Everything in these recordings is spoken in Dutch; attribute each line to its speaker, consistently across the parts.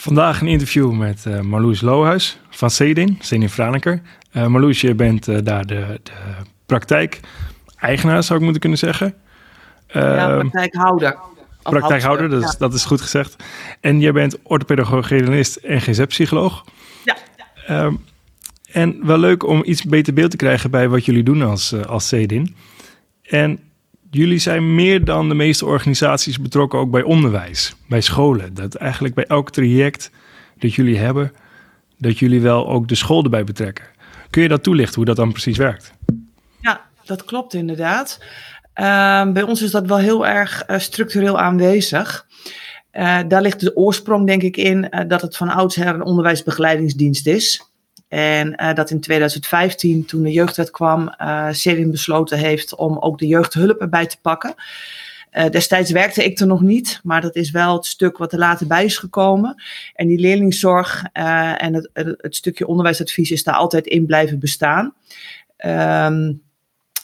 Speaker 1: Vandaag een interview met uh, Marloes Lohuis van Cedin, Cedin Franeker. Uh, Marloes, je bent uh, daar de, de praktijk-eigenaar, zou ik moeten kunnen zeggen.
Speaker 2: ja, praktijkhouder.
Speaker 1: Praktijkhouder, dat, is, dat is goed gezegd. En je bent orthopedagoog, generalist en GZ-psycholoog.
Speaker 2: Ja.
Speaker 1: Ehm, en wel leuk om iets beter beeld te krijgen bij wat jullie doen als, als Cedin. En jullie zijn meer dan de meeste organisaties betrokken ook bij onderwijs, bij scholen. Dat eigenlijk bij elk traject dat jullie hebben, dat jullie wel ook de school erbij betrekken. Kun je dat toelichten, hoe dat dan precies werkt?
Speaker 2: Ja, dat klopt inderdaad. Uh, bij ons is dat wel heel erg uh, structureel aanwezig. Uh, daar ligt de oorsprong, denk ik, in uh, dat het van oudsher een onderwijsbegeleidingsdienst is. En uh, dat in 2015, toen de jeugdwet kwam, uh, besloten heeft om ook de jeugdhulp erbij te pakken. Uh, destijds werkte ik er nog niet, maar dat is wel het stuk wat er later bij is gekomen. En die leerlingzorg en het, het, stukje onderwijsadvies is daar altijd in blijven bestaan. Um,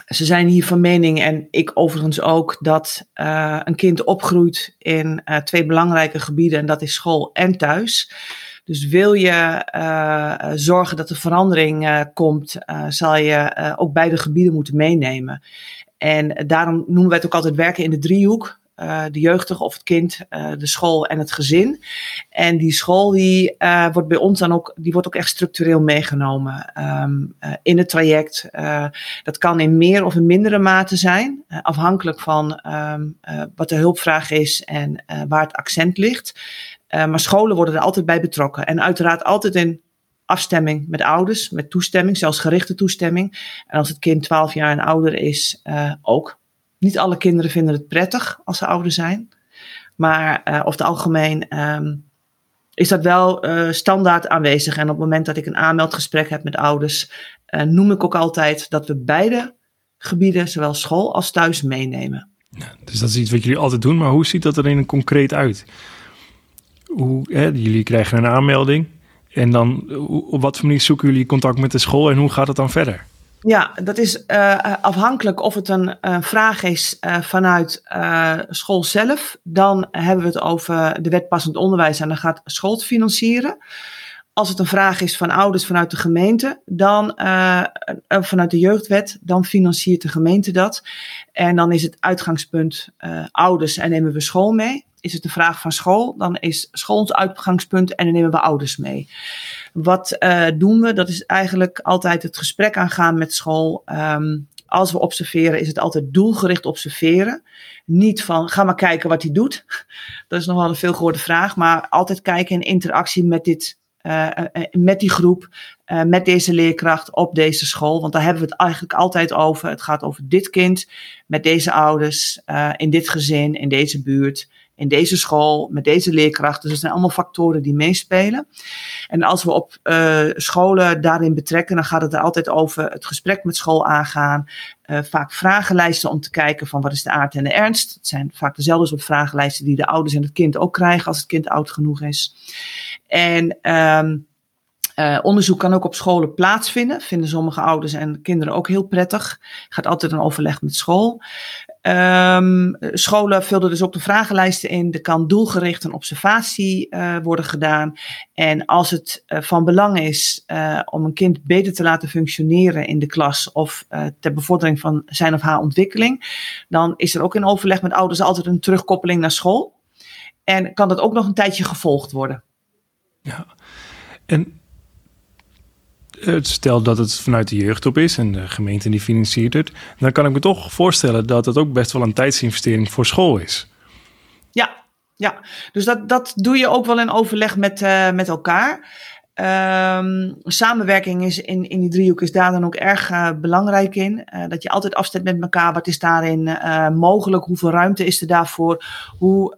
Speaker 2: ze zijn hier van mening, en ik overigens ook, dat een kind opgroeit in twee belangrijke gebieden, en dat is school en thuis. Dus wil je uh, zorgen dat er verandering uh, komt, zal je ook beide gebieden moeten meenemen. En daarom noemen wij het ook altijd werken in de driehoek. de jeugdige of het kind, de school en het gezin. En die school die, wordt bij ons dan ook, die wordt ook echt structureel meegenomen um, in het traject. dat kan in meer of in mindere mate zijn, afhankelijk van um, wat de hulpvraag is en waar het accent ligt. Uh, maar scholen worden er altijd bij betrokken. En uiteraard altijd in afstemming met ouders, met toestemming, zelfs gerichte toestemming. En als het kind 12 jaar en ouder is, uh, ook. Niet alle kinderen vinden het prettig als ze ouder zijn. Maar uh, over het algemeen um, is dat wel standaard aanwezig. En op het moment dat ik een aanmeldgesprek heb met ouders, noem ik ook altijd dat we beide gebieden, zowel school als thuis, meenemen.
Speaker 1: Dus dat is iets wat jullie altijd doen, maar hoe ziet dat er in concreet uit? Hoe, hè, jullie krijgen een aanmelding. En dan op wat manier zoeken jullie contact met de school en hoe gaat het dan verder?
Speaker 2: Ja, dat is uh, afhankelijk of het een vraag is uh, vanuit school zelf. Dan hebben we het over de wet passend onderwijs en dan gaat school het financieren. Als het een vraag is van ouders vanuit de gemeente, dan vanuit de jeugdwet, dan financiert de gemeente dat. En dan is het uitgangspunt ouders en nemen we school mee is het een vraag van school, dan is school ons uitgangspunt en dan nemen we ouders mee. Wat uh, doen we? Dat is eigenlijk altijd het gesprek aangaan met school. Um, als we observeren, is het altijd doelgericht observeren. Niet van ga maar kijken wat hij doet. Dat is nog wel een veelgehoorde vraag. Maar altijd kijken in interactie met, dit, uh, met die groep, met deze leerkracht op deze school. Want daar hebben we het eigenlijk altijd over. Het gaat over dit kind, met deze ouders, in dit gezin, in deze buurt in deze school, met deze leerkrachten. Dus het zijn allemaal factoren die meespelen. En als we op uh, scholen daarin betrekken, dan gaat het er altijd over het gesprek met school aangaan. Uh, vaak vragenlijsten om te kijken van wat is de aard en de ernst. Het zijn vaak dezelfde soort vragenlijsten die de ouders en het kind ook krijgen als het kind oud genoeg is. En um, uh, onderzoek kan ook op scholen plaatsvinden. Vinden sommige ouders en kinderen ook heel prettig. Gaat altijd een overleg met school. Um, scholen vullen dus ook de vragenlijsten in. Er kan doelgericht een observatie uh, worden gedaan. En als het uh, van belang is om een kind beter te laten functioneren in de klas of ter bevordering van zijn of haar ontwikkeling, dan is er ook in overleg met ouders altijd een terugkoppeling naar school. En kan dat ook nog een tijdje gevolgd worden.
Speaker 1: Ja, en stel dat het vanuit de jeugd is en de gemeente die financiert het, dan kan ik me toch voorstellen dat het ook best wel een tijdsinvestering voor school is.
Speaker 2: Ja, ja. dus dat, dat doe je ook wel in overleg met, uh, met elkaar. Um, samenwerking is in, in die driehoek is daar dan ook erg uh, belangrijk in. Uh, dat je altijd afstemt met elkaar. Wat is daarin uh, mogelijk? Hoeveel ruimte is er daarvoor? Hoe,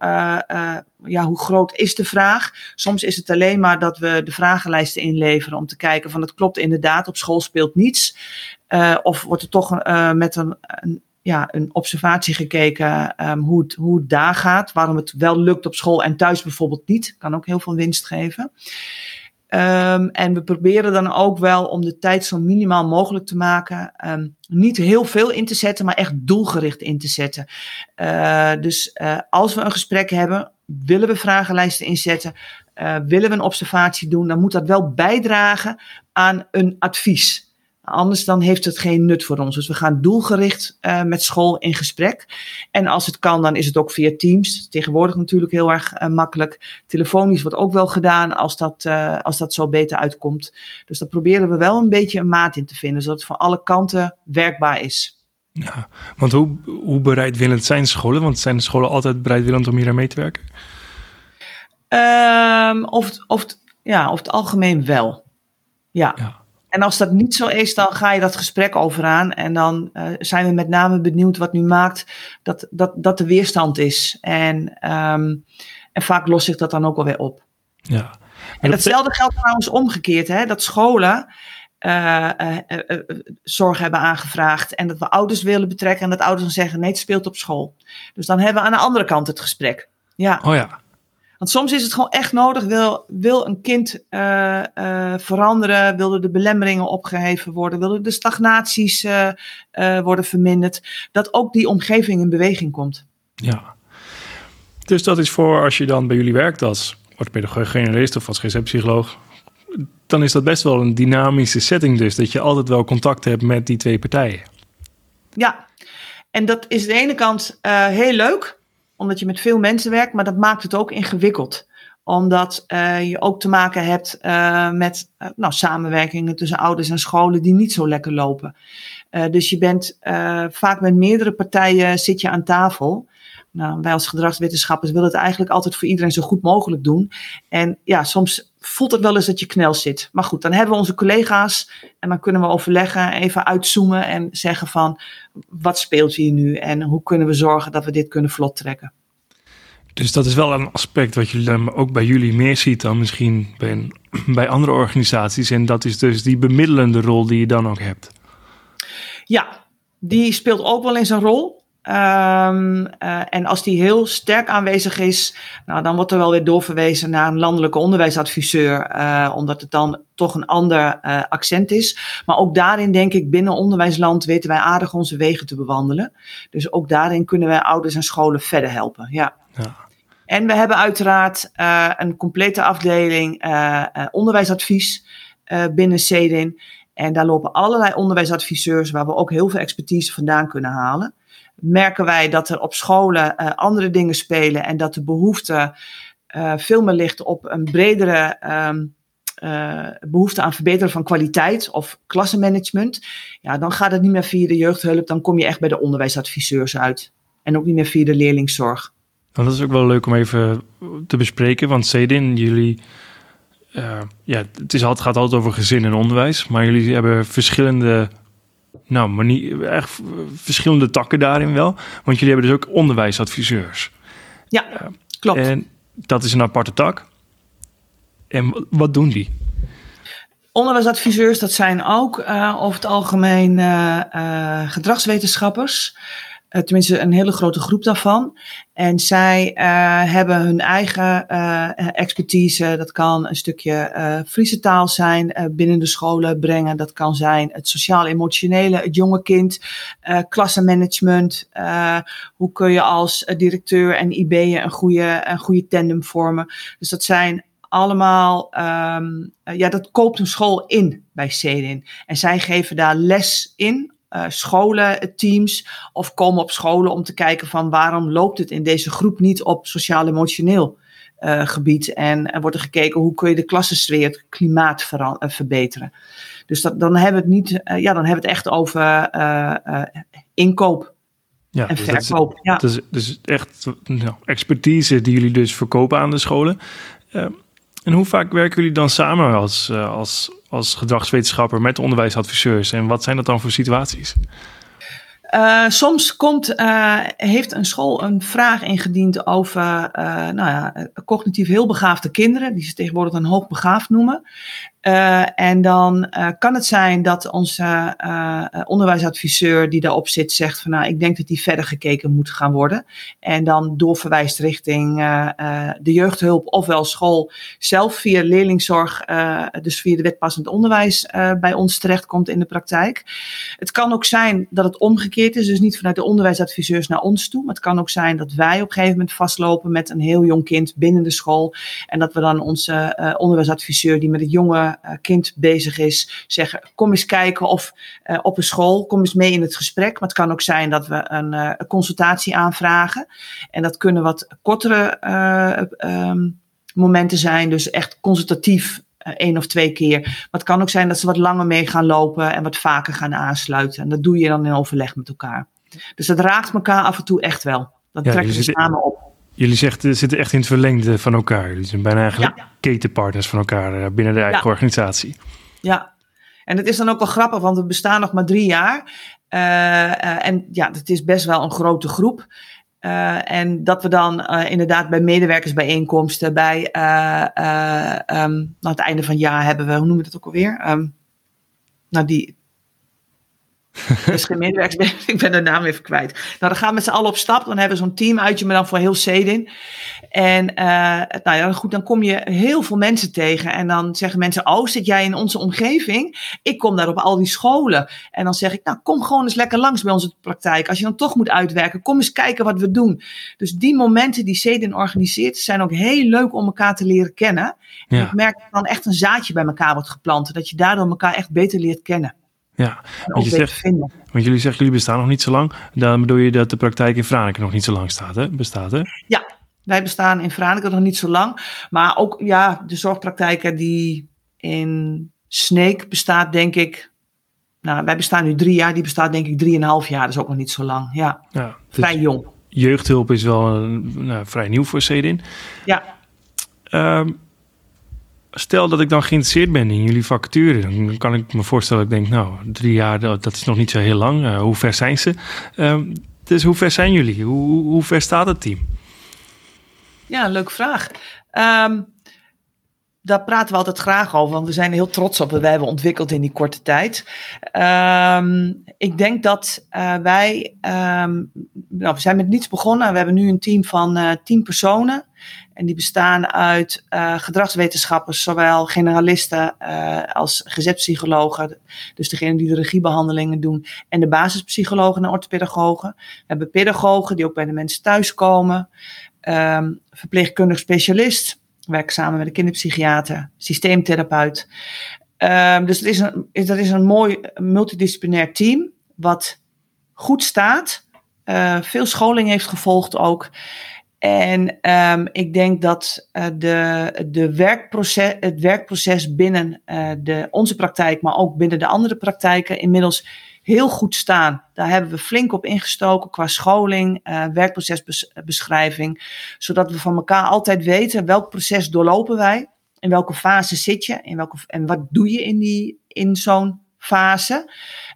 Speaker 2: ja, hoe groot is de vraag? Soms is het alleen maar dat we de vragenlijsten inleveren om te kijken van het klopt inderdaad, op school speelt niets. of wordt er toch met een, een ja, een observatie gekeken um, hoe, hoe het daar gaat. Waarom het wel lukt op school en thuis bijvoorbeeld niet. Kan ook heel veel winst geven. Um, en we proberen dan ook wel om de tijd zo minimaal mogelijk te maken. Um, niet heel veel in te zetten, maar echt doelgericht in te zetten. Uh, dus uh, als we een gesprek hebben, willen we vragenlijsten inzetten, uh, willen we een observatie doen, dan moet dat wel bijdragen aan een advies. Anders dan heeft het geen nut voor ons. Dus we gaan doelgericht uh, met school in gesprek. En als het kan, dan is het ook via Teams. Tegenwoordig natuurlijk heel erg uh, makkelijk. Telefonisch wordt ook wel gedaan als dat, uh, als dat zo beter uitkomt. Dus daar proberen we wel een beetje een maat in te vinden, zodat het van alle kanten werkbaar is.
Speaker 1: Ja, want hoe, hoe bereidwillend zijn scholen? Want zijn de scholen altijd bereidwillend om hier aan mee te werken?
Speaker 2: Um, of, of, ja, over het algemeen wel. Ja. ja. En als dat niet zo is, dan ga je dat gesprek over aan. En dan uh, zijn we met name benieuwd wat nu maakt dat, dat, dat de weerstand is. En, um, en vaak lost zich dat dan ook alweer op.
Speaker 1: Ja.
Speaker 2: En datzelfde geldt trouwens omgekeerd. Hè? Dat scholen uh, uh, zorg hebben aangevraagd. En dat we ouders willen betrekken. En dat ouders dan zeggen: nee, het speelt op school. Dus dan hebben we aan de andere kant het gesprek. Ja.
Speaker 1: Oh ja.
Speaker 2: Want soms is het gewoon echt nodig. Wil, wil een kind uh, uh, veranderen? Willen de belemmeringen opgeheven worden? Willen de stagnaties uh, worden verminderd? Dat ook die omgeving in beweging komt.
Speaker 1: Ja. Dus dat is voor als je dan bij jullie werkt als orthopedagoog-generalist of als receptpsycholoog. Dan is dat best wel een dynamische setting dus. Dat je altijd wel contact hebt met die twee partijen.
Speaker 2: Ja. En dat is aan de ene kant heel leuk omdat je met veel mensen werkt, maar dat maakt het ook ingewikkeld omdat uh, je ook te maken hebt uh, met uh, nou, samenwerkingen tussen ouders en scholen die niet zo lekker lopen. dus je bent vaak met meerdere partijen zit je aan tafel. Nou, wij als gedragswetenschappers willen het eigenlijk altijd voor iedereen zo goed mogelijk doen. En ja, soms voelt het wel eens dat je knel zit. Maar goed, dan hebben we onze collega's en dan kunnen we overleggen, even uitzoomen en zeggen van wat speelt hier nu en hoe kunnen we zorgen dat we dit kunnen vlot trekken.
Speaker 1: Dus dat is wel een aspect wat je ook bij jullie meer ziet dan misschien bij, bij andere organisaties. En dat is dus die bemiddelende rol die je dan ook hebt.
Speaker 2: Ja, die speelt ook wel eens een rol. Um, uh, en als die heel sterk aanwezig is, nou, dan wordt er wel weer doorverwezen naar een landelijke onderwijsadviseur, uh, omdat het dan toch een ander uh, accent is. Maar ook daarin denk ik, binnen onderwijsland weten wij aardig onze wegen te bewandelen. Dus ook daarin kunnen wij ouders en scholen verder helpen. Ja. ja. En we hebben uiteraard een complete afdeling onderwijsadvies binnen CEDIN. En daar lopen allerlei onderwijsadviseurs waar we ook heel veel expertise vandaan kunnen halen merken wij dat er op scholen uh, andere dingen spelen en dat de behoefte uh, veel meer ligt op een bredere um, uh, behoefte aan verbeteren van kwaliteit of klassenmanagement. Ja, dan gaat het niet meer via de jeugdhulp, dan kom je echt bij de onderwijsadviseurs uit. En ook niet meer via de leerlingszorg.
Speaker 1: Nou, dat is ook wel leuk om even te bespreken, want Cedin, jullie. Ja, het, is altijd, gaat altijd over gezin en onderwijs, maar jullie hebben verschillende nou, maar niet echt verschillende takken daarin wel. Want jullie hebben dus ook onderwijsadviseurs.
Speaker 2: Ja, klopt.
Speaker 1: En dat is een aparte tak. En wat doen die?
Speaker 2: Onderwijsadviseurs, dat zijn ook uh, over het algemeen uh, uh, gedragswetenschappers. Uh, tenminste, een hele grote groep daarvan. En zij uh, hebben hun eigen uh, expertise. Dat kan een stukje Friese taal zijn, binnen de scholen brengen. Dat kan zijn het sociaal-emotionele, het jonge kind, klassenmanagement. hoe kun je als directeur en IB'en een goede, een goede tandem vormen. Dus dat zijn allemaal, um, ja, dat koopt een school in bij CEDIN. En zij geven daar les in uh, scholen, teams of komen op scholen om te kijken van waarom loopt het in deze groep niet op sociaal-emotioneel uh, gebied. En er wordt er gekeken hoe kun je de klassensfeer, het klimaat verbeteren. Dus dat, dan hebben we het niet, ja, dan hebben we het echt over inkoop. Ja, en dus verkoop.
Speaker 1: Is, ja. Dus, dus echt nou, expertise die jullie dus verkopen aan de scholen. en hoe vaak werken jullie dan samen als, als als gedragswetenschapper met onderwijsadviseurs? En wat zijn dat dan voor situaties?
Speaker 2: Uh, soms komt, uh, heeft een school een vraag ingediend over uh, nou ja, cognitief heel begaafde kinderen, die ze tegenwoordig een hoogbegaafd noemen. Uh, en dan uh, kan het zijn dat onze uh, onderwijsadviseur die daarop zit zegt van nou ik denk dat die verder gekeken moet gaan worden. En dan doorverwijst richting de jeugdhulp ofwel school zelf via leerlingzorg, dus via de wetpassend onderwijs bij ons terechtkomt in de praktijk. Het kan ook zijn dat het omgekeerd is, dus niet vanuit de onderwijsadviseurs naar ons toe. Maar het kan ook zijn dat wij op een gegeven moment vastlopen met een heel jong kind binnen de school. En dat we dan onze onderwijsadviseur die met het jonge kind bezig is, zeggen: kom eens kijken of uh, op een school, kom eens mee in het gesprek. Maar het kan ook zijn dat we een, een consultatie aanvragen. En dat kunnen wat kortere um, momenten zijn, dus echt consultatief. één of twee keer. Maar het kan ook zijn dat ze wat langer mee gaan lopen en wat vaker gaan aansluiten. En dat doe je dan in overleg met elkaar. Dus dat raakt elkaar af en toe echt wel. Dat ja, trekken we samen op.
Speaker 1: Jullie zegt, zitten echt in het verlengde van elkaar. Jullie zijn bijna eigenlijk ja. ketenpartners van elkaar eh, binnen de eigen ja. organisatie.
Speaker 2: Ja, en het is dan ook wel grappig, want we bestaan nog maar drie jaar. Uh, uh, en ja, het is best wel een grote groep. Uh, en dat we dan inderdaad bij medewerkersbijeenkomsten, bij um, nou, het einde van het jaar hebben we, hoe noemen we dat ook alweer? Um, nou, die, dus geen medewerkers, ik ben de naam even kwijt. Nou, dan gaan we met z'n allen op stap. Dan hebben we zo'n team uitje, maar dan voor heel Cedin. En uh, nou ja, goed, dan kom je heel veel mensen tegen. En dan zeggen mensen, oh, zit jij in onze omgeving? Ik kom daar op al die scholen. En dan zeg ik, nou, kom gewoon eens lekker langs bij onze praktijk. Als je dan toch moet uitwerken, kom eens kijken wat we doen. Dus die momenten die Cedin organiseert, zijn ook heel leuk om elkaar te leren kennen. Ja. En ik merk dat dan echt een zaadje bij elkaar wordt geplant. Dat je daardoor elkaar echt beter leert kennen.
Speaker 1: Ja, want, je zegt, want jullie zeggen jullie bestaan nog niet zo lang. Dan bedoel je dat de praktijk in Franeker nog niet zo lang staat, hè? bestaat. Hè?
Speaker 2: Ja, wij bestaan in Franeker nog niet zo lang. Maar ook ja, de zorgpraktijken die in Sneek bestaat, denk ik. Nou, wij bestaan nu drie jaar, die bestaat denk ik drieënhalf jaar. Dat is ook nog niet zo lang. Ja, ja vrij jong.
Speaker 1: Jeugdhulp is wel nou, vrij nieuw voor Cedin.
Speaker 2: Ja.
Speaker 1: Um, stel dat ik dan geïnteresseerd ben in jullie vacature, dan kan ik me voorstellen, ik denk, nou, drie jaar, dat is nog niet zo heel lang. Uh, hoe ver zijn ze? Uh, dus hoe ver zijn jullie? Hoe, hoe ver staat het team?
Speaker 2: Ja, leuke vraag. Um, daar praten we altijd graag over, want we zijn heel trots op wat wij hebben ontwikkeld in die korte tijd. Um, ik denk dat uh, wij, um, nou, we zijn met niets begonnen. We hebben nu een team van uh, tien personen. En die bestaan uit uh, gedragswetenschappers, zowel generalisten als gezetpsychologen, dus degene die de regiebehandelingen doen, en de basispsychologen en orthopedagogen. We hebben pedagogen die ook bij de mensen thuiskomen, um, verpleegkundig specialist, werk samen met een kinderpsychiater, systeemtherapeut. Um, dus is een, dat is een mooi multidisciplinair team, wat goed staat, uh, veel scholing heeft gevolgd ook. En um, ik denk dat uh, de, de werkproces, het werkproces binnen uh, de, onze praktijk, maar ook binnen de andere praktijken, inmiddels heel goed staan. Daar hebben we flink op ingestoken qua scholing, uh, werkprocesbeschrijving, zodat we van elkaar altijd weten welk proces doorlopen wij, in welke fase zit je, welke, en wat doe je in, die, in zo'n fase.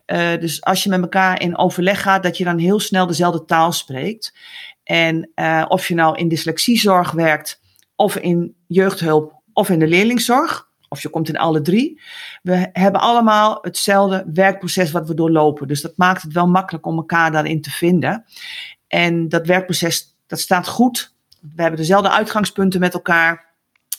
Speaker 2: Uh, dus als je met elkaar in overleg gaat, dat je dan heel snel dezelfde taal spreekt. En uh, of je nou in dyslexiezorg werkt, of in jeugdhulp, of in de leerlingzorg, of je komt in alle drie. We hebben allemaal hetzelfde werkproces wat we doorlopen. Dus dat maakt het wel makkelijk om elkaar daarin te vinden. En dat werkproces, dat staat goed. We hebben dezelfde uitgangspunten met elkaar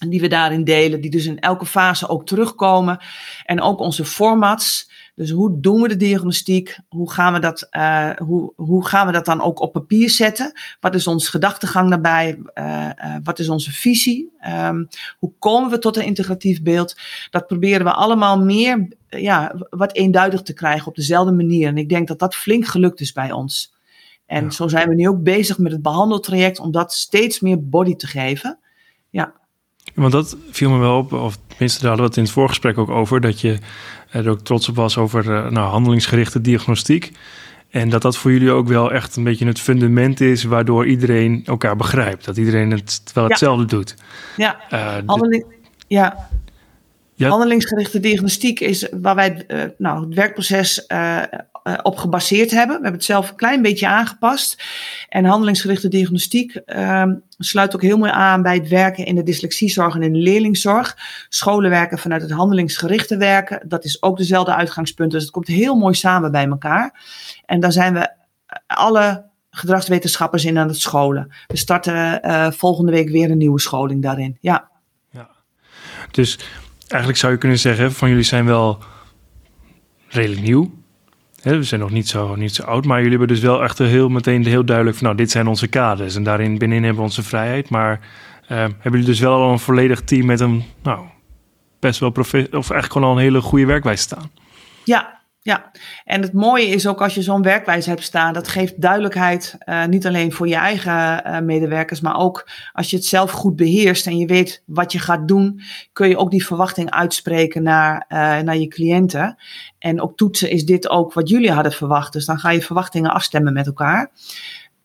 Speaker 2: die we daarin delen, die dus in elke fase ook terugkomen. En ook onze formats. Dus hoe doen we de diagnostiek? Hoe gaan we dat, uh, hoe, hoe gaan we dat dan ook op papier zetten? Wat is onze gedachtegang daarbij? Uh, uh, wat is onze visie? Um, hoe komen we tot een integratief beeld? Dat proberen we allemaal meer, ja, wat eenduidig te krijgen op dezelfde manier. En ik denk dat dat flink gelukt is bij ons. En ja. zo zijn we nu ook bezig met het behandeltraject om dat steeds meer body te geven. Ja.
Speaker 1: Want dat viel me wel op, of tenminste daar hadden we het in het voorgesprek ook over, dat je er ook trots op was over nou, handelingsgerichte diagnostiek. En dat dat voor jullie ook wel echt een beetje het fundament is waardoor iedereen elkaar begrijpt. Dat iedereen het wel hetzelfde ja. doet.
Speaker 2: Ja, uh, Handeling, ja. Handelingsgerichte diagnostiek is waar wij uh, nou, het werkproces uh, uh, op gebaseerd hebben. We hebben het zelf een klein beetje aangepast. En handelingsgerichte diagnostiek ehm, sluit ook heel mooi aan bij het werken in de dyslexiezorg en in de leerlingzorg. Scholen werken vanuit het handelingsgerichte werken. Dat is ook dezelfde uitgangspunt. Dus het komt heel mooi samen bij elkaar. En daar zijn we alle gedragswetenschappers in aan het scholen. We starten volgende week weer een nieuwe scholing daarin. Ja.
Speaker 1: ja. Dus eigenlijk zou je kunnen zeggen: van jullie zijn wel redelijk nieuw. we zijn nog niet zo, niet zo oud, maar jullie hebben dus wel echt heel meteen heel duidelijk van nou, dit zijn onze kaders en daarin binnenin hebben we onze vrijheid. Maar uh, hebben jullie dus wel al een volledig team met een nou, best wel profe of eigenlijk gewoon al een hele goede werkwijze staan?
Speaker 2: Ja, ja, en het mooie is ook als je zo'n werkwijze hebt staan, dat geeft duidelijkheid uh, niet alleen voor je eigen uh, medewerkers, maar ook als je het zelf goed beheerst en je weet wat je gaat doen, kun je ook die verwachting uitspreken naar, uh, naar je cliënten. En op toetsen is dit ook wat jullie hadden verwacht, dus dan ga je verwachtingen afstemmen met elkaar.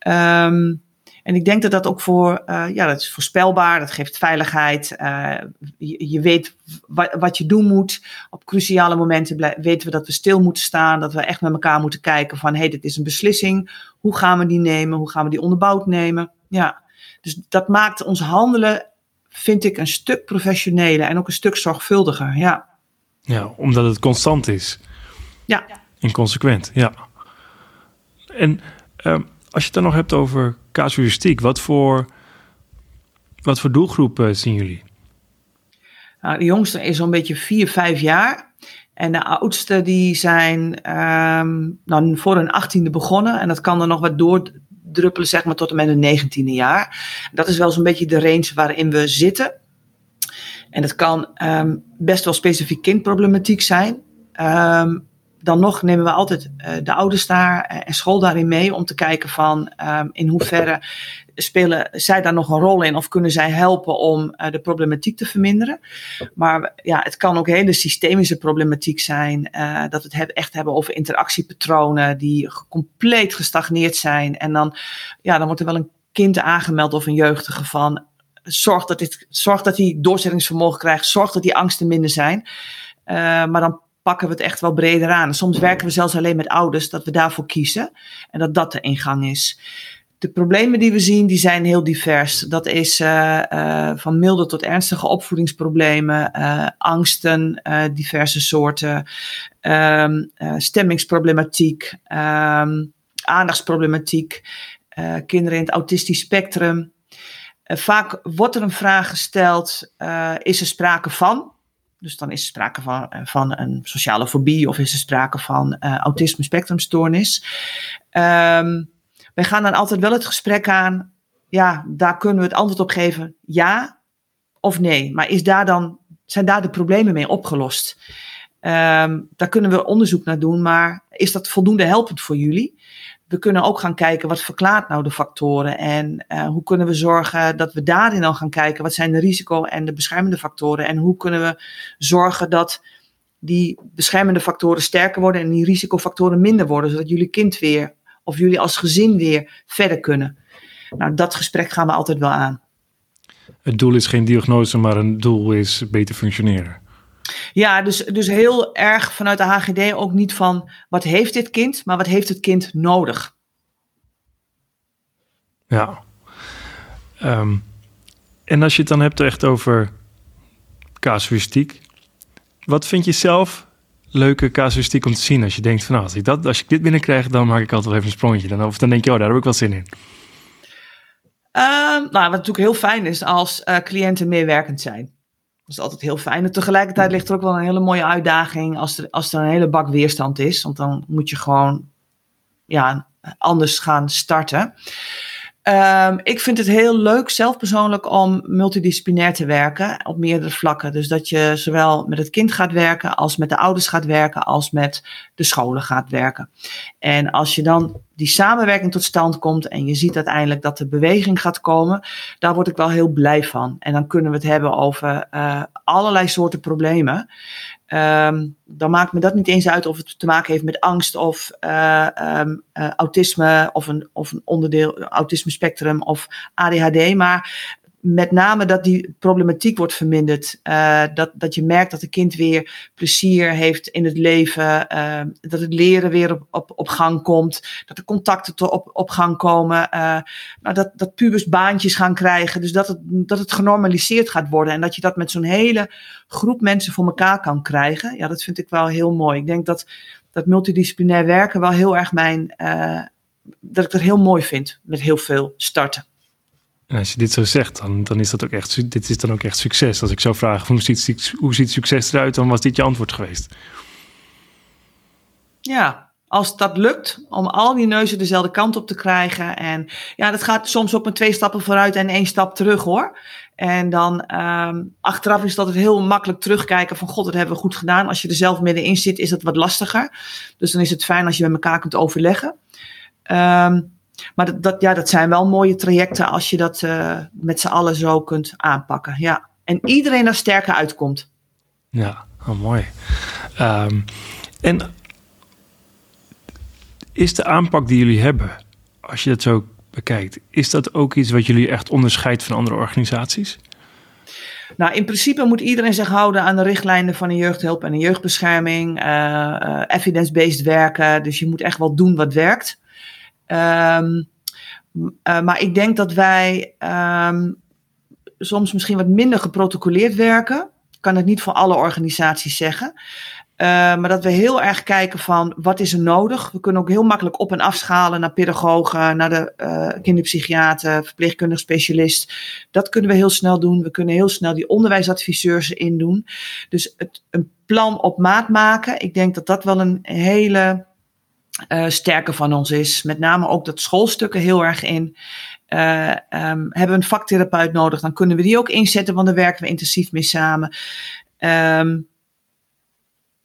Speaker 2: Um, en ik denk dat dat ook voor, uh, ja, dat is voorspelbaar, dat geeft veiligheid. Uh, je, je, weet wat, wat, je doen moet. Op cruciale momenten weten we dat we stil moeten staan, dat we echt met elkaar moeten kijken van, hé, hey, dit is een beslissing. Hoe gaan we die nemen? Hoe gaan we die onderbouwd nemen? Ja, dus dat maakt ons handelen, vind ik, een stuk professioneler en ook een stuk zorgvuldiger, ja.
Speaker 1: Ja, omdat het constant is.
Speaker 2: Ja.
Speaker 1: En consequent, ja. En... Uh, als je het dan nog hebt over casuïstiek, wat voor, wat voor doelgroep zien jullie?
Speaker 2: Nou, de jongste is zo'n beetje 4, 5 jaar. En de oudste die zijn um, voor hun achttiende begonnen. En dat kan er nog wat doordruppelen, zeg maar, tot en met hun negentiende jaar. Dat is wel zo'n beetje de range waarin we zitten. En dat kan um, best wel specifiek kindproblematiek zijn. Um, dan nog nemen we altijd uh, de ouders daar eh, en school daarin mee om te kijken van um, in hoeverre spelen zij daar nog een rol in of kunnen zij helpen om uh, de problematiek te verminderen. Maar ja, het kan ook hele systemische problematiek zijn. Dat we het echt hebben over interactiepatronen die compleet gestagneerd zijn. En dan, ja, dan wordt er wel een kind aangemeld of een jeugdige van zorg dat, dit, zorg dat hij doorzettingsvermogen krijgt, zorg dat die angsten minder zijn. Maar dan pakken we het echt wel breder aan. Soms werken we zelfs alleen met ouders, dat we daarvoor kiezen en dat dat de ingang is. De problemen die we zien, die zijn heel divers. Dat is uh, uh, van milde tot ernstige opvoedingsproblemen, uh, angsten, diverse soorten, um, stemmingsproblematiek, um, aandachtsproblematiek, kinderen in het autistisch spectrum. vaak wordt er een vraag gesteld, is er sprake van? Dus dan is er sprake van, eh, van een sociale fobie of is er sprake van uh, autisme spectrumstoornis. Um, wij gaan dan altijd wel het gesprek aan. Ja, daar kunnen we het antwoord op geven. Ja of nee. Maar is daar dan, zijn daar de problemen mee opgelost? Um, daar kunnen we onderzoek naar doen. Maar is dat voldoende helpend voor jullie? We kunnen ook gaan kijken wat verklaart nou de factoren en uh, hoe kunnen we zorgen dat we daarin dan gaan kijken wat zijn de risico en de beschermende factoren en hoe kunnen we zorgen dat die beschermende factoren sterker worden en die risicofactoren minder worden, zodat jullie kind weer of jullie als gezin weer verder kunnen. Nou, dat gesprek gaan we altijd wel aan.
Speaker 1: Het doel is geen diagnose, maar een doel is beter functioneren.
Speaker 2: Ja, dus, dus heel erg vanuit de HGD ook niet van wat heeft dit kind, maar wat heeft het kind nodig.
Speaker 1: Ja. Um, en als je het dan hebt echt over casuïstiek. Wat vind je zelf leuke casuïstiek om te zien? Als je denkt van nou, als ik, dat, als ik dit binnenkrijg, dan maak ik altijd wel even een sprongetje. Dan, of dan denk je, oh, daar heb ik wel zin in.
Speaker 2: Um, nou, wat natuurlijk heel fijn is als uh, cliënten meewerkend zijn. Dat is altijd heel fijn. En tegelijkertijd ligt er ook wel een hele mooie uitdaging als er, als er een hele bak weerstand is. Want dan moet je gewoon ja, anders gaan starten. Um, ik vind het heel leuk, zelf persoonlijk, om multidisciplinair te werken op meerdere vlakken. Dus dat je zowel met het kind gaat werken, als met de ouders gaat werken, als met de scholen gaat werken. En als je dan die samenwerking tot stand komt en je ziet uiteindelijk dat er beweging gaat komen, daar word ik wel heel blij van. En dan kunnen we het hebben over uh, allerlei soorten problemen. Um, dan maakt me dat niet eens uit of het te maken heeft met angst of uh, um, uh, autisme of een, of een onderdeel autisme spectrum of ADHD. Maar met name dat die problematiek wordt verminderd. Uh, dat, dat je merkt dat het kind weer plezier heeft in het leven. Uh, dat het leren weer op, op, op gang komt. Dat de contacten op, op gang komen. Uh, nou, dat, dat pubers baantjes gaan krijgen. Dus dat het, dat het genormaliseerd gaat worden. En dat je dat met zo'n hele groep mensen voor elkaar kan krijgen. Ja, dat vind ik wel heel mooi. Ik denk dat, dat multidisciplinair werken wel heel erg mijn. dat ik dat heel mooi vind. Met heel veel starten.
Speaker 1: En als je dit zo zegt, dan, dan is dat ook echt, dit is dan ook echt succes. Als ik zou vragen, hoe ziet, hoe ziet succes eruit, dan was dit je antwoord geweest.
Speaker 2: Ja, als dat lukt, om al die neuzen dezelfde kant op te krijgen. En ja, dat gaat soms op een twee stappen vooruit en één stap terug hoor. En dan um, achteraf is dat het heel makkelijk terugkijken van god, dat hebben we goed gedaan. Als je er zelf middenin zit, is dat wat lastiger. Dus dan is het fijn als je met elkaar kunt overleggen. Um, maar dat, dat, ja, dat zijn wel mooie trajecten als je dat uh, met z'n allen zo kunt aanpakken. Ja. En iedereen daar sterker uitkomt.
Speaker 1: Ja, oh, mooi. Um, en is de aanpak die jullie hebben, als je dat zo bekijkt, is dat ook iets wat jullie echt onderscheidt van andere organisaties?
Speaker 2: Nou, in principe moet iedereen zich houden aan de richtlijnen van een jeugdhulp en een jeugdbescherming, uh, uh, evidence-based werken. Dus je moet echt wel doen wat werkt. Um, uh, maar ik denk dat wij um, soms misschien wat minder geprotocoleerd werken. Ik kan het niet voor alle organisaties zeggen. Uh, maar dat we heel erg kijken van wat is er nodig. We kunnen ook heel makkelijk op- en afschalen naar pedagogen, naar de uh, kinderpsychiater, verpleegkundig specialist. Dat kunnen we heel snel doen. We kunnen heel snel die onderwijsadviseurs erin doen. Dus het, een plan op maat maken. Ik denk dat dat wel een hele uh, sterker van ons is. Met name ook dat schoolstukken heel erg in. Uh, um, hebben we een vaktherapeut nodig, dan kunnen we die ook inzetten, want daar werken we intensief mee samen. Um,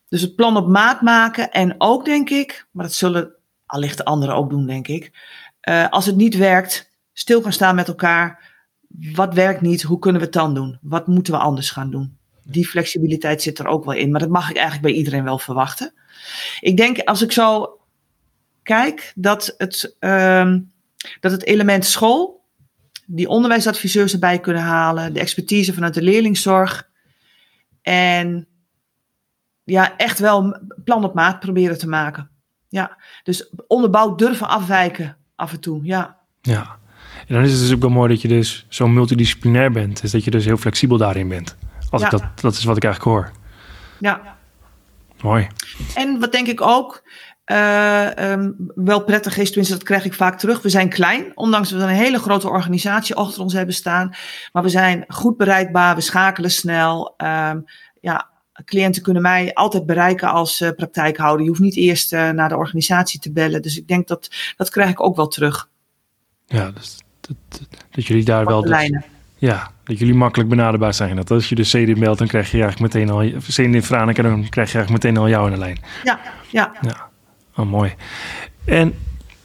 Speaker 2: dus het plan op maat maken en ook denk ik, maar dat zullen allicht de anderen ook doen, denk ik. Uh, als het niet werkt, stil gaan staan met elkaar. Wat werkt niet? Hoe kunnen we het dan doen? Wat moeten we anders gaan doen? Die flexibiliteit zit er ook wel in, maar dat mag ik eigenlijk bij iedereen wel verwachten. Ik denk, als ik zo kijk dat het, um, dat het element school, die onderwijsadviseurs erbij kunnen halen, de expertise vanuit de leerlingzorg en ja, echt wel plan op maat proberen te maken. Ja, dus onderbouwd durven afwijken af en toe, ja.
Speaker 1: Ja, en dan is het dus ook wel mooi dat je dus zo multidisciplinair bent. Dus dat je dus heel flexibel daarin bent. Als ja. ik dat, dat is wat ik eigenlijk hoor.
Speaker 2: Ja.
Speaker 1: Mooi.
Speaker 2: En wat denk ik ook, uh, um, wel prettig is, tenminste dat krijg ik vaak terug. We zijn klein, ondanks dat we een hele grote organisatie achter ons hebben staan. Maar we zijn goed bereikbaar, we schakelen snel. Um, ja, cliënten kunnen mij altijd bereiken als uh, praktijkhouder. Je hoeft niet eerst uh, naar de organisatie te bellen. Dus ik denk dat dat krijg ik ook wel terug.
Speaker 1: Ja, dus dat, dat, dat jullie daar wel... Dus, ja, dat jullie makkelijk benaderbaar zijn. Dat als je de CD meldt, dan krijg je eigenlijk meteen al... CD in Franeker, dan krijg je eigenlijk meteen al jou in de lijn.
Speaker 2: Ja, ja.
Speaker 1: ja. Oh, mooi. En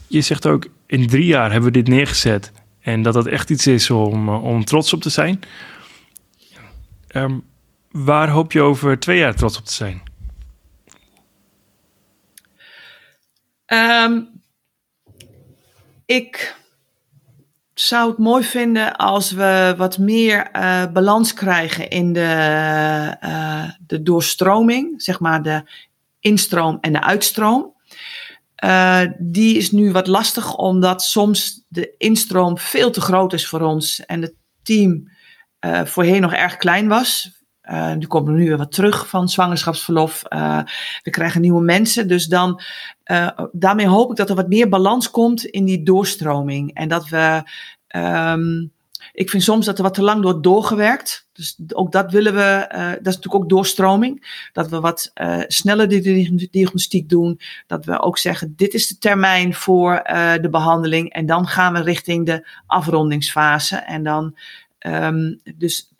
Speaker 1: je zegt ook, in drie jaar hebben we dit neergezet. En dat dat echt iets is om, eh, om trots op te zijn. Um, waar hoop je over twee jaar trots op te zijn?
Speaker 2: Um, ik zou het mooi vinden als we wat meer uh, balans krijgen in de, uh, de doorstroming, zeg maar de instroom en de uitstroom. Uh, die is nu wat lastig, omdat soms de instroom veel te groot is voor ons en het team uh, voorheen nog erg klein was. Uh, nu komen we nu weer wat terug van zwangerschapsverlof. we krijgen nieuwe mensen. Dus dan, daarmee hoop ik dat er wat meer balans komt in die doorstroming. En dat we um, ik vind soms dat er wat te lang wordt doorgewerkt. Dus ook dat willen we, uh, dat is natuurlijk ook doorstroming. Dat we wat uh, sneller de diagnostiek doen. Dat we ook zeggen, dit is de termijn voor uh, de behandeling. En dan gaan we richting de afrondingsfase. En dan, um, dus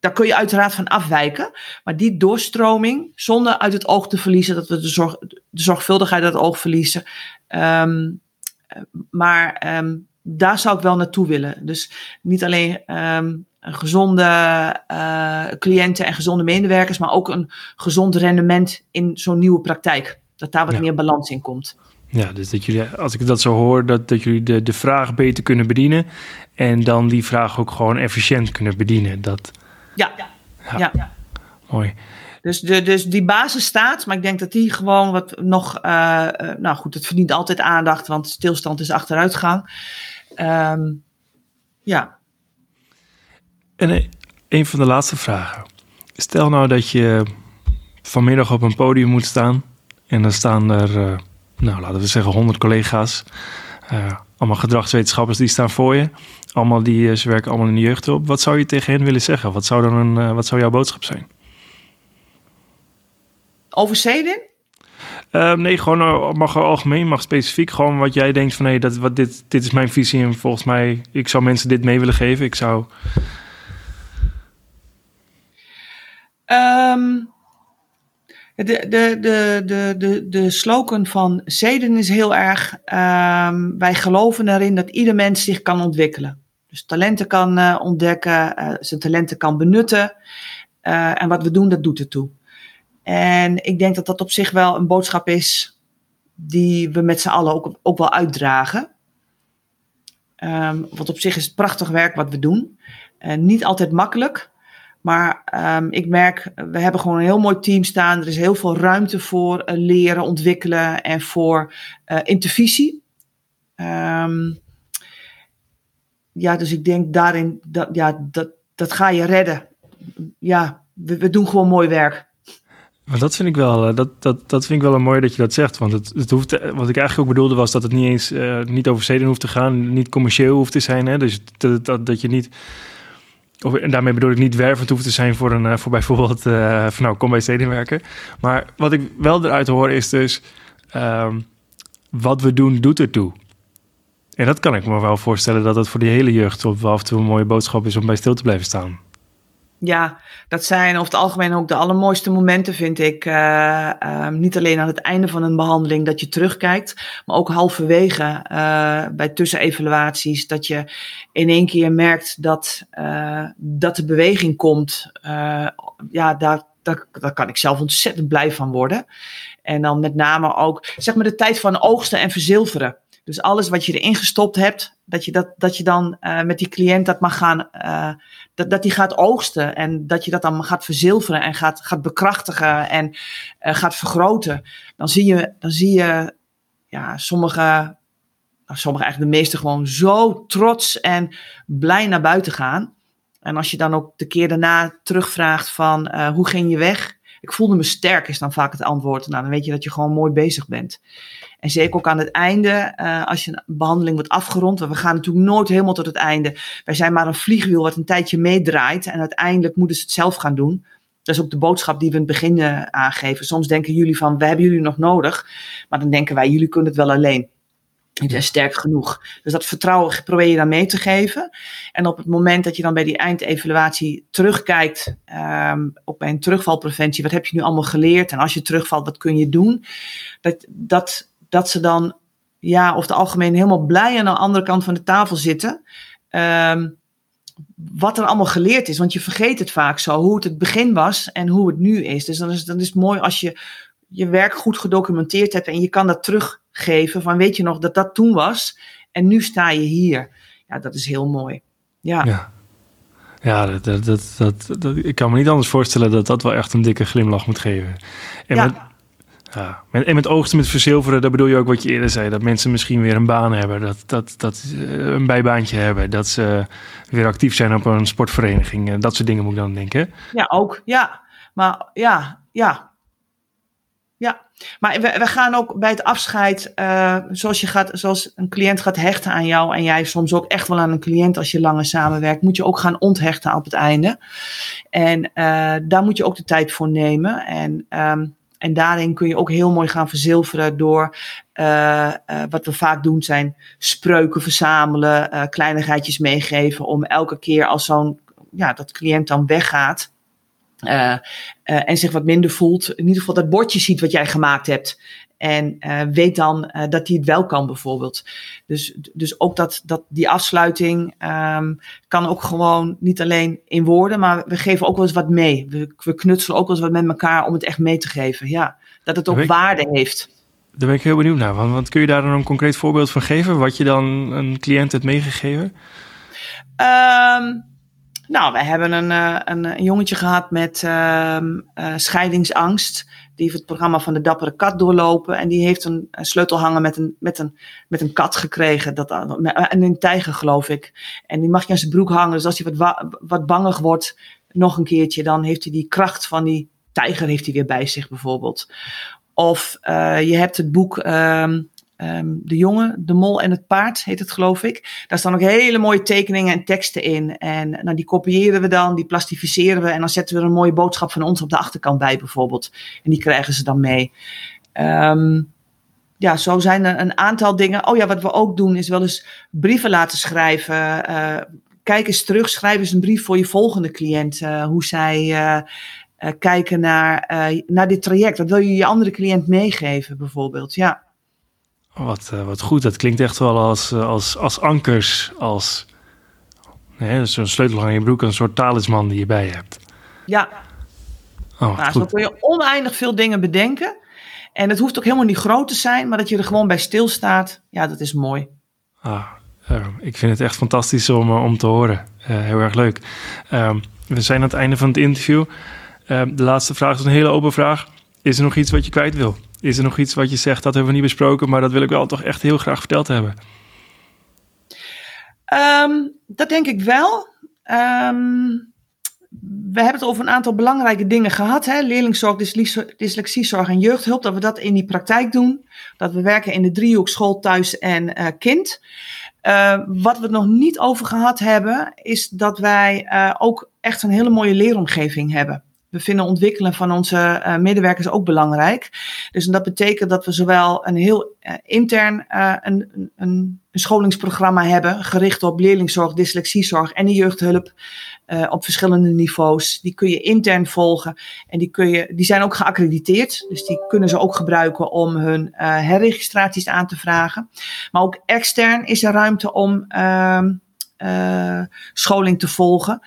Speaker 2: daar kun je uiteraard van afwijken. Maar die doorstroming, zonder uit het oog te verliezen, dat we de, zorg, de zorgvuldigheid uit het oog verliezen. Um, maar um, daar zou ik wel naartoe willen. Dus niet alleen um, een gezonde uh, cliënten en gezonde medewerkers, maar ook een gezond rendement in zo'n nieuwe praktijk. Dat daar wat ja. meer balans in komt.
Speaker 1: Ja, dus dat jullie, als ik dat zo hoor, dat, dat jullie de, de vraag beter kunnen bedienen. En dan die vraag ook gewoon efficiënt kunnen bedienen. Dat,
Speaker 2: ja. ja. ja.
Speaker 1: Mooi.
Speaker 2: Dus, de, dus die basis staat, maar ik denk dat die gewoon wat nog. Uh, nou goed, het verdient altijd aandacht, want stilstand is achteruitgang. Um, ja.
Speaker 1: En eh, een van de laatste vragen. Stel nou dat je vanmiddag op een podium moet staan. En dan staan er, nou laten we zeggen, 100 collega's. Uh, allemaal gedragswetenschappers die staan voor je. Allemaal die, ze werken allemaal in de jeugdhulp. Wat zou je tegen hen willen zeggen? Wat zou, dan een, wat zou jouw boodschap zijn?
Speaker 2: Over Zedin?
Speaker 1: Uh, nee, gewoon uh, mag algemeen, mag specifiek. Gewoon wat jij denkt van hé, dat, wat dit, dit is mijn visie en volgens mij, ik zou mensen dit mee willen geven. Ik zou.
Speaker 2: Um, de, de, de, de, de, de slogan van Zeden is heel erg: um, wij geloven erin dat ieder mens zich kan ontwikkelen. Dus talenten kan uh, ontdekken, zijn talenten kan benutten. en wat we doen, dat doet ertoe. En ik denk dat dat op zich wel een boodschap is die we met z'n allen ook, ook wel uitdragen. Um, want op zich is het prachtig werk wat we doen. Uh, niet altijd makkelijk. Maar um, ik merk, we hebben gewoon een heel mooi team staan. Er is heel veel ruimte voor uh, leren, ontwikkelen en voor uh, intervisie. Um, ja, dus ik denk daarin, dat, ja, dat, dat ga je redden. Ja, we doen gewoon mooi werk.
Speaker 1: Maar dat vind ik wel, eh, dat, dat, dat vind ik wel een mooi dat je dat zegt. Want het, het hoeft, eh, wat ik eigenlijk ook bedoelde was dat het niet eens uh, niet over steden hoeft te gaan, niet commercieel hoeft te zijn. Hè? Dus dat, dat, dat je niet. Of, en daarmee bedoel ik niet wervend hoeft te zijn voor, een, voor bijvoorbeeld van nou kom bij steden werken. Maar wat ik wel eruit hoor is dus um, wat we doen doet ertoe. En dat kan ik me wel voorstellen dat het voor die hele jeugd wel af en toe een mooie boodschap is om bij stil te blijven staan.
Speaker 2: Ja, dat zijn over het algemeen ook de allermooiste momenten, vind ik. Uh, uh, niet alleen aan het einde van een behandeling dat je terugkijkt, maar ook halverwege uh, bij tussenevaluaties. Dat je in één keer merkt dat, dat de beweging komt. ja, daar, daar, kan ik zelf ontzettend blij van worden. En dan met name ook zeg maar de tijd van oogsten en verzilveren. Dus alles wat je erin gestopt hebt, dat je, dat, dat je dan met die cliënt dat mag gaan, dat, dat die gaat oogsten en dat je dat dan gaat verzilveren en gaat, gaat bekrachtigen en uh, gaat vergroten. Dan zie je, dan zie je ja, sommige, nou, sommige eigenlijk de meeste gewoon zo trots en blij naar buiten gaan. En als je dan ook de keer daarna terugvraagt van hoe ging je weg? Ik voelde me sterk is dan vaak het antwoord. Nou, dan weet je dat je gewoon mooi bezig bent. En zeker ook aan het einde, uh, als je een behandeling wordt afgerond. Want we gaan natuurlijk nooit helemaal tot het einde. Wij zijn maar een vliegwiel wat een tijdje meedraait. En uiteindelijk moeten ze het zelf gaan doen. Dat is ook de boodschap die we in het begin uh, aangeven. Soms denken jullie van, we hebben jullie nog nodig. Maar dan denken wij, jullie kunnen het wel alleen. Sterk genoeg. Dus dat vertrouwen probeer je dan mee te geven. En op het moment dat je dan bij die eindevaluatie terugkijkt, um, ook bij een terugvalpreventie, wat heb je nu allemaal geleerd? En als je terugvalt, wat kun je doen? Dat, dat dat ze dan, ja, over het algemeen helemaal blij aan de andere kant van de tafel zitten. Um, wat er allemaal geleerd is. Want je vergeet het vaak zo, hoe het het begin was en hoe het nu is. Dus dan is, dan is het mooi als je je werk goed gedocumenteerd hebt en je kan dat teruggeven. Van weet je nog dat dat toen was en nu sta je hier. Ja, dat is heel mooi. Ja.
Speaker 1: ja. Ja, dat, dat, dat, dat, ik kan me niet anders voorstellen dat dat wel echt een dikke glimlach moet geven. En ja. Ja, en met oogsten met verzilveren, dat bedoel je ook wat je eerder zei. Dat mensen misschien weer een baan hebben, dat, dat, dat eh, een bijbaantje hebben. Dat ze weer actief zijn op een sportvereniging. Dat soort dingen moet ik dan denken.
Speaker 2: Ja, ook. Ja, maar ja, ja. Maar we, gaan ook bij het afscheid, uh, zoals, je gaat, zoals een cliënt gaat hechten aan jou en jij soms ook echt wel aan een cliënt als je langer samenwerkt, moet je ook gaan onthechten op het einde. En uh, daar moet je ook de tijd voor nemen. En um, en daarin kun je ook heel mooi gaan verzilveren door uh, wat we vaak doen zijn spreuken verzamelen, kleinigheidjes meegeven om elke keer als zo'n ja, dat cliënt dan weggaat. En zich wat minder voelt, in ieder geval dat bordje ziet wat jij gemaakt hebt. En uh, weet dan uh, dat hij het wel kan, bijvoorbeeld. Dus, dus ook dat, dat die afsluiting um, kan ook gewoon niet alleen in woorden, maar we geven ook wel eens wat mee. We, we knutselen ook wel eens wat met elkaar om het echt mee te geven. Ja, dat het ook waarde heeft.
Speaker 1: daar ben ik heel benieuwd naar. Want, want, kun je daar dan een concreet voorbeeld van geven? Wat je dan een cliënt hebt meegegeven?
Speaker 2: Um, nou, we hebben een, uh, een, een, jongetje gehad met uh, scheidingsangst. Die heeft het programma van de Dappere Kat doorlopen. En die heeft een, een sleutel hangen met een, met, een, met een kat gekregen. Dat, en een tijger, geloof ik. En die mag je aan zijn broek hangen. Dus als hij wat, wat bangig wordt, nog een keertje, dan heeft hij die kracht van die tijger heeft hij weer bij zich, bijvoorbeeld. Of je hebt het boek. Ehm, um, De Jongen, De Mol en het Paard heet het geloof ik. Daar staan ook hele mooie tekeningen en teksten in. En nou, die kopiëren we dan, die plastificeren we en dan zetten we een mooie boodschap van ons op de achterkant bij bijvoorbeeld. En die krijgen ze dan mee. Um, ja, zo zijn er een aantal dingen. Oh ja, wat we ook doen is wel eens brieven laten schrijven. Uh, kijk eens terug, schrijf eens een brief voor je volgende cliënt. Uh, hoe zij uh, kijken naar, naar dit traject. Wat wil je je andere cliënt meegeven bijvoorbeeld? Ja.
Speaker 1: Wat, uh, wat goed, dat klinkt echt wel als, uh, als, als ankers, als nee, zo'n sleutel aan je broek, een soort talisman die je bij je hebt.
Speaker 2: Ja, oh, nou, zo kun je oneindig veel dingen bedenken. En het hoeft ook helemaal niet groot te zijn, maar dat je er gewoon bij stilstaat, ja, dat is mooi.
Speaker 1: Ah, uh, ik vind het echt fantastisch om, om te horen. heel erg leuk. Ehm, we zijn aan het einde van het interview. Ehm, de laatste vraag is een hele open vraag. Is er nog iets wat je kwijt wil? Is er nog iets wat je zegt, dat hebben we niet besproken, maar dat wil ik wel toch echt heel graag verteld hebben?
Speaker 2: Um, dat denk ik wel. Um, we hebben het over een aantal belangrijke dingen gehad. Hè? Leerlingzorg, dyslexiezorg en jeugdhulp. Dat we dat in die praktijk doen. Dat we werken in de driehoek school, thuis en uh, kind. Uh, wat we nog niet over gehad hebben, is dat wij uh, ook echt een hele mooie leeromgeving hebben we vinden ontwikkelen van onze uh, medewerkers ook belangrijk. Dus dat betekent dat we zowel een heel uh, intern uh, een, een, een, scholingsprogramma hebben, gericht op leerlingzorg, dyslexiezorg en de jeugdhulp op verschillende niveaus. Die kun je intern volgen en die, kun je, die zijn ook geaccrediteerd. Dus die kunnen ze ook gebruiken om hun herregistraties aan te vragen. Maar ook extern is er ruimte om ehm, scholing te volgen.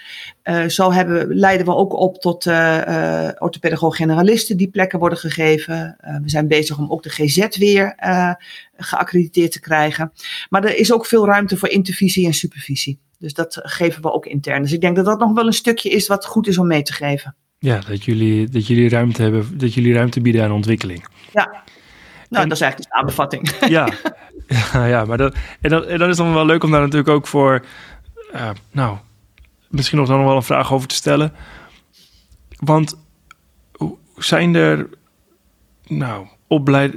Speaker 2: Uh, zo hebben, leiden we ook op tot uh, orthopedagoog-generalisten die plekken worden gegeven. we zijn bezig om ook de GZ weer geaccrediteerd te krijgen. Maar er is ook veel ruimte voor intervisie en supervisie. Dus dat geven we ook intern. Dus ik denk dat dat nog wel een stukje is wat goed is om mee te geven.
Speaker 1: Ja, dat jullie, dat jullie ruimte hebben, dat jullie ruimte bieden aan ontwikkeling.
Speaker 2: Ja, nou, dat is eigenlijk de samenvatting.
Speaker 1: Ja, ja, ja maar dat, en, dat, en dan is dan wel leuk om daar natuurlijk ook voor, uh, nou, misschien nog dan wel een vraag over te stellen. Want zijn er, nou, opleid,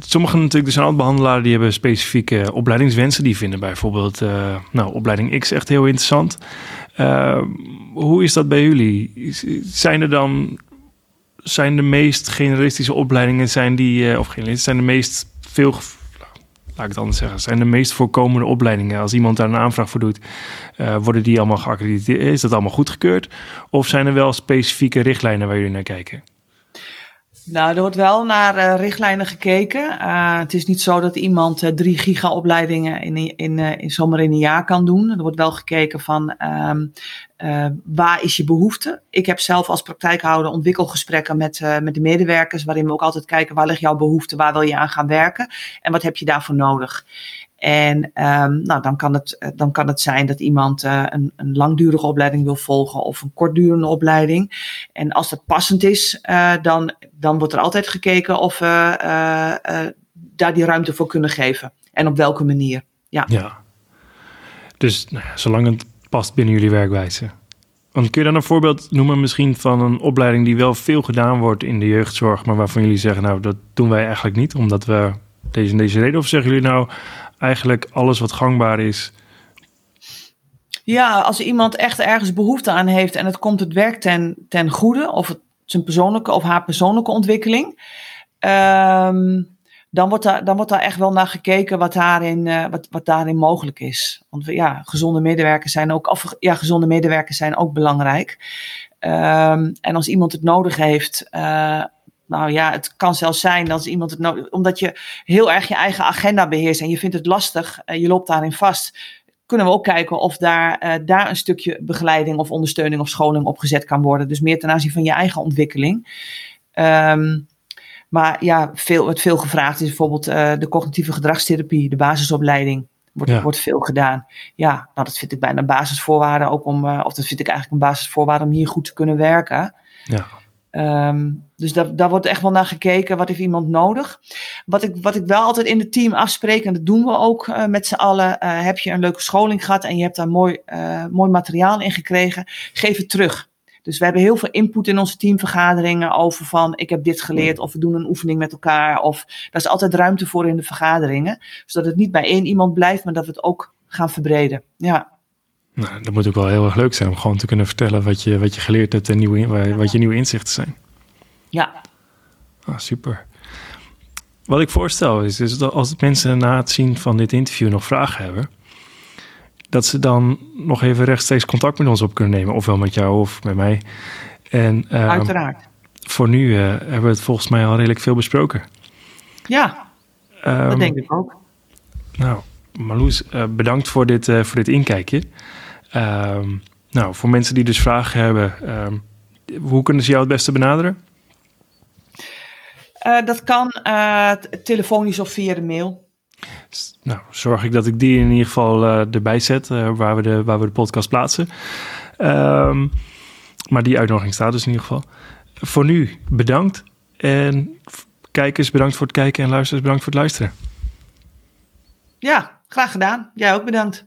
Speaker 1: Sommigen natuurlijk, er zijn altijd behandelaren die hebben specifieke opleidingswensen. Die vinden bijvoorbeeld, uh, nou, opleiding X echt heel interessant. Uh, hoe is dat bij jullie? Zijn er dan zijn de meest generalistische opleidingen, zijn die, of zijn de meest veel, laat ik het anders zeggen, zijn de meest voorkomende opleidingen. Als iemand daar een aanvraag voor doet, uh, worden die allemaal geaccrediteerd? Is dat allemaal goedgekeurd? Of zijn er wel specifieke richtlijnen waar jullie naar kijken?
Speaker 2: Nou, er wordt wel naar uh, richtlijnen gekeken. Uh, het is niet zo dat iemand uh, drie giga-opleidingen in, in, in, zomaar in een jaar kan doen. Er wordt wel gekeken van um, waar is je behoefte. Ik heb zelf als praktijkhouder ontwikkelgesprekken met, met de medewerkers, waarin we ook altijd kijken waar ligt jouw behoefte, waar wil je aan gaan werken en wat heb je daarvoor nodig. En um, nou, dan, kan het, dan kan het zijn dat iemand uh, een, een langdurige opleiding wil volgen of een kortdurende opleiding. En als dat passend is, uh, dan, dan wordt er altijd gekeken of we daar die ruimte voor kunnen geven. En op welke manier. Ja.
Speaker 1: Dus nou zolang het past binnen jullie werkwijze. Want kun je dan een voorbeeld noemen misschien van een opleiding die wel veel gedaan wordt in de jeugdzorg, maar waarvan jullie zeggen, nou dat doen wij eigenlijk niet, omdat we deze en deze reden? Of zeggen jullie nou, eigenlijk alles wat gangbaar is.
Speaker 2: Ja, als iemand echt ergens behoefte aan heeft en het komt het werk ten, ten goede, of het, zijn persoonlijke of haar persoonlijke ontwikkeling, um, dan, wordt daar, dan wordt daar echt wel naar gekeken wat daarin, uh, wat, wat daarin mogelijk is. Want ja, gezonde medewerkers zijn ook, of, ja, gezonde medewerkers zijn ook belangrijk. Um, en als iemand het nodig heeft, uh, nou ja, het kan zelfs zijn dat iemand het nodig omdat je heel erg je eigen agenda beheerst en je vindt het lastig, en je loopt daarin vast. Kunnen we ook kijken of daar, uh, daar een stukje begeleiding of ondersteuning of scholing opgezet kan worden. Dus meer ten aanzien van je eigen ontwikkeling. Um, Maar ja, veel, wat veel gevraagd is bijvoorbeeld uh, de cognitieve gedragstherapie, de basisopleiding. Wordt,
Speaker 1: Ja.
Speaker 2: wordt veel gedaan. Ja, nou, dat vind ik bijna een basisvoorwaarde ook om, uh, of dat vind ik eigenlijk een basisvoorwaarde om hier goed te kunnen werken.
Speaker 1: Ja.
Speaker 2: Um, dus daar, daar wordt echt wel naar gekeken. Wat heeft iemand nodig? Wat ik, wat ik wel altijd in het team afspreek, en dat doen we ook uh, met z'n allen. Uh, heb je een leuke scholing gehad en je hebt daar mooi, uh, mooi materiaal in gekregen, geef het terug. Dus we hebben heel veel input in onze teamvergaderingen over van ik heb dit geleerd of we doen een oefening met elkaar. Of daar is altijd ruimte voor in de vergaderingen. Zodat het niet bij één iemand blijft, maar dat we het ook gaan verbreden. Ja.
Speaker 1: Nou, dat moet ook wel heel erg leuk zijn om gewoon te kunnen vertellen wat je, wat je geleerd hebt en nieuwe, wat je nieuwe inzichten zijn.
Speaker 2: Ja.
Speaker 1: Ah, super. Wat ik voorstel is, is dat als mensen na het zien van dit interview nog vragen hebben, dat ze dan nog even rechtstreeks contact met ons op kunnen nemen. Ofwel met jou of met mij. En, uh,
Speaker 2: Uiteraard.
Speaker 1: Voor nu uh, hebben we het volgens mij al redelijk veel besproken.
Speaker 2: Ja, um, dat denk ik ook.
Speaker 1: Nou, Marloes, uh, bedankt voor dit, voor dit inkijkje. Um, nou, voor mensen die dus vragen hebben, um, hoe kunnen ze jou het beste benaderen?
Speaker 2: Uh, dat kan uh, telefonisch of via de mail.
Speaker 1: Nou, zorg ik dat ik die in ieder geval uh, erbij zet, waar, we de, waar we de podcast plaatsen. Um, maar die uitnodiging staat dus in ieder geval. Voor nu bedankt. En kijkers, bedankt voor het kijken. En luisteraars, bedankt voor het luisteren.
Speaker 2: Ja, graag gedaan. Jij ook bedankt.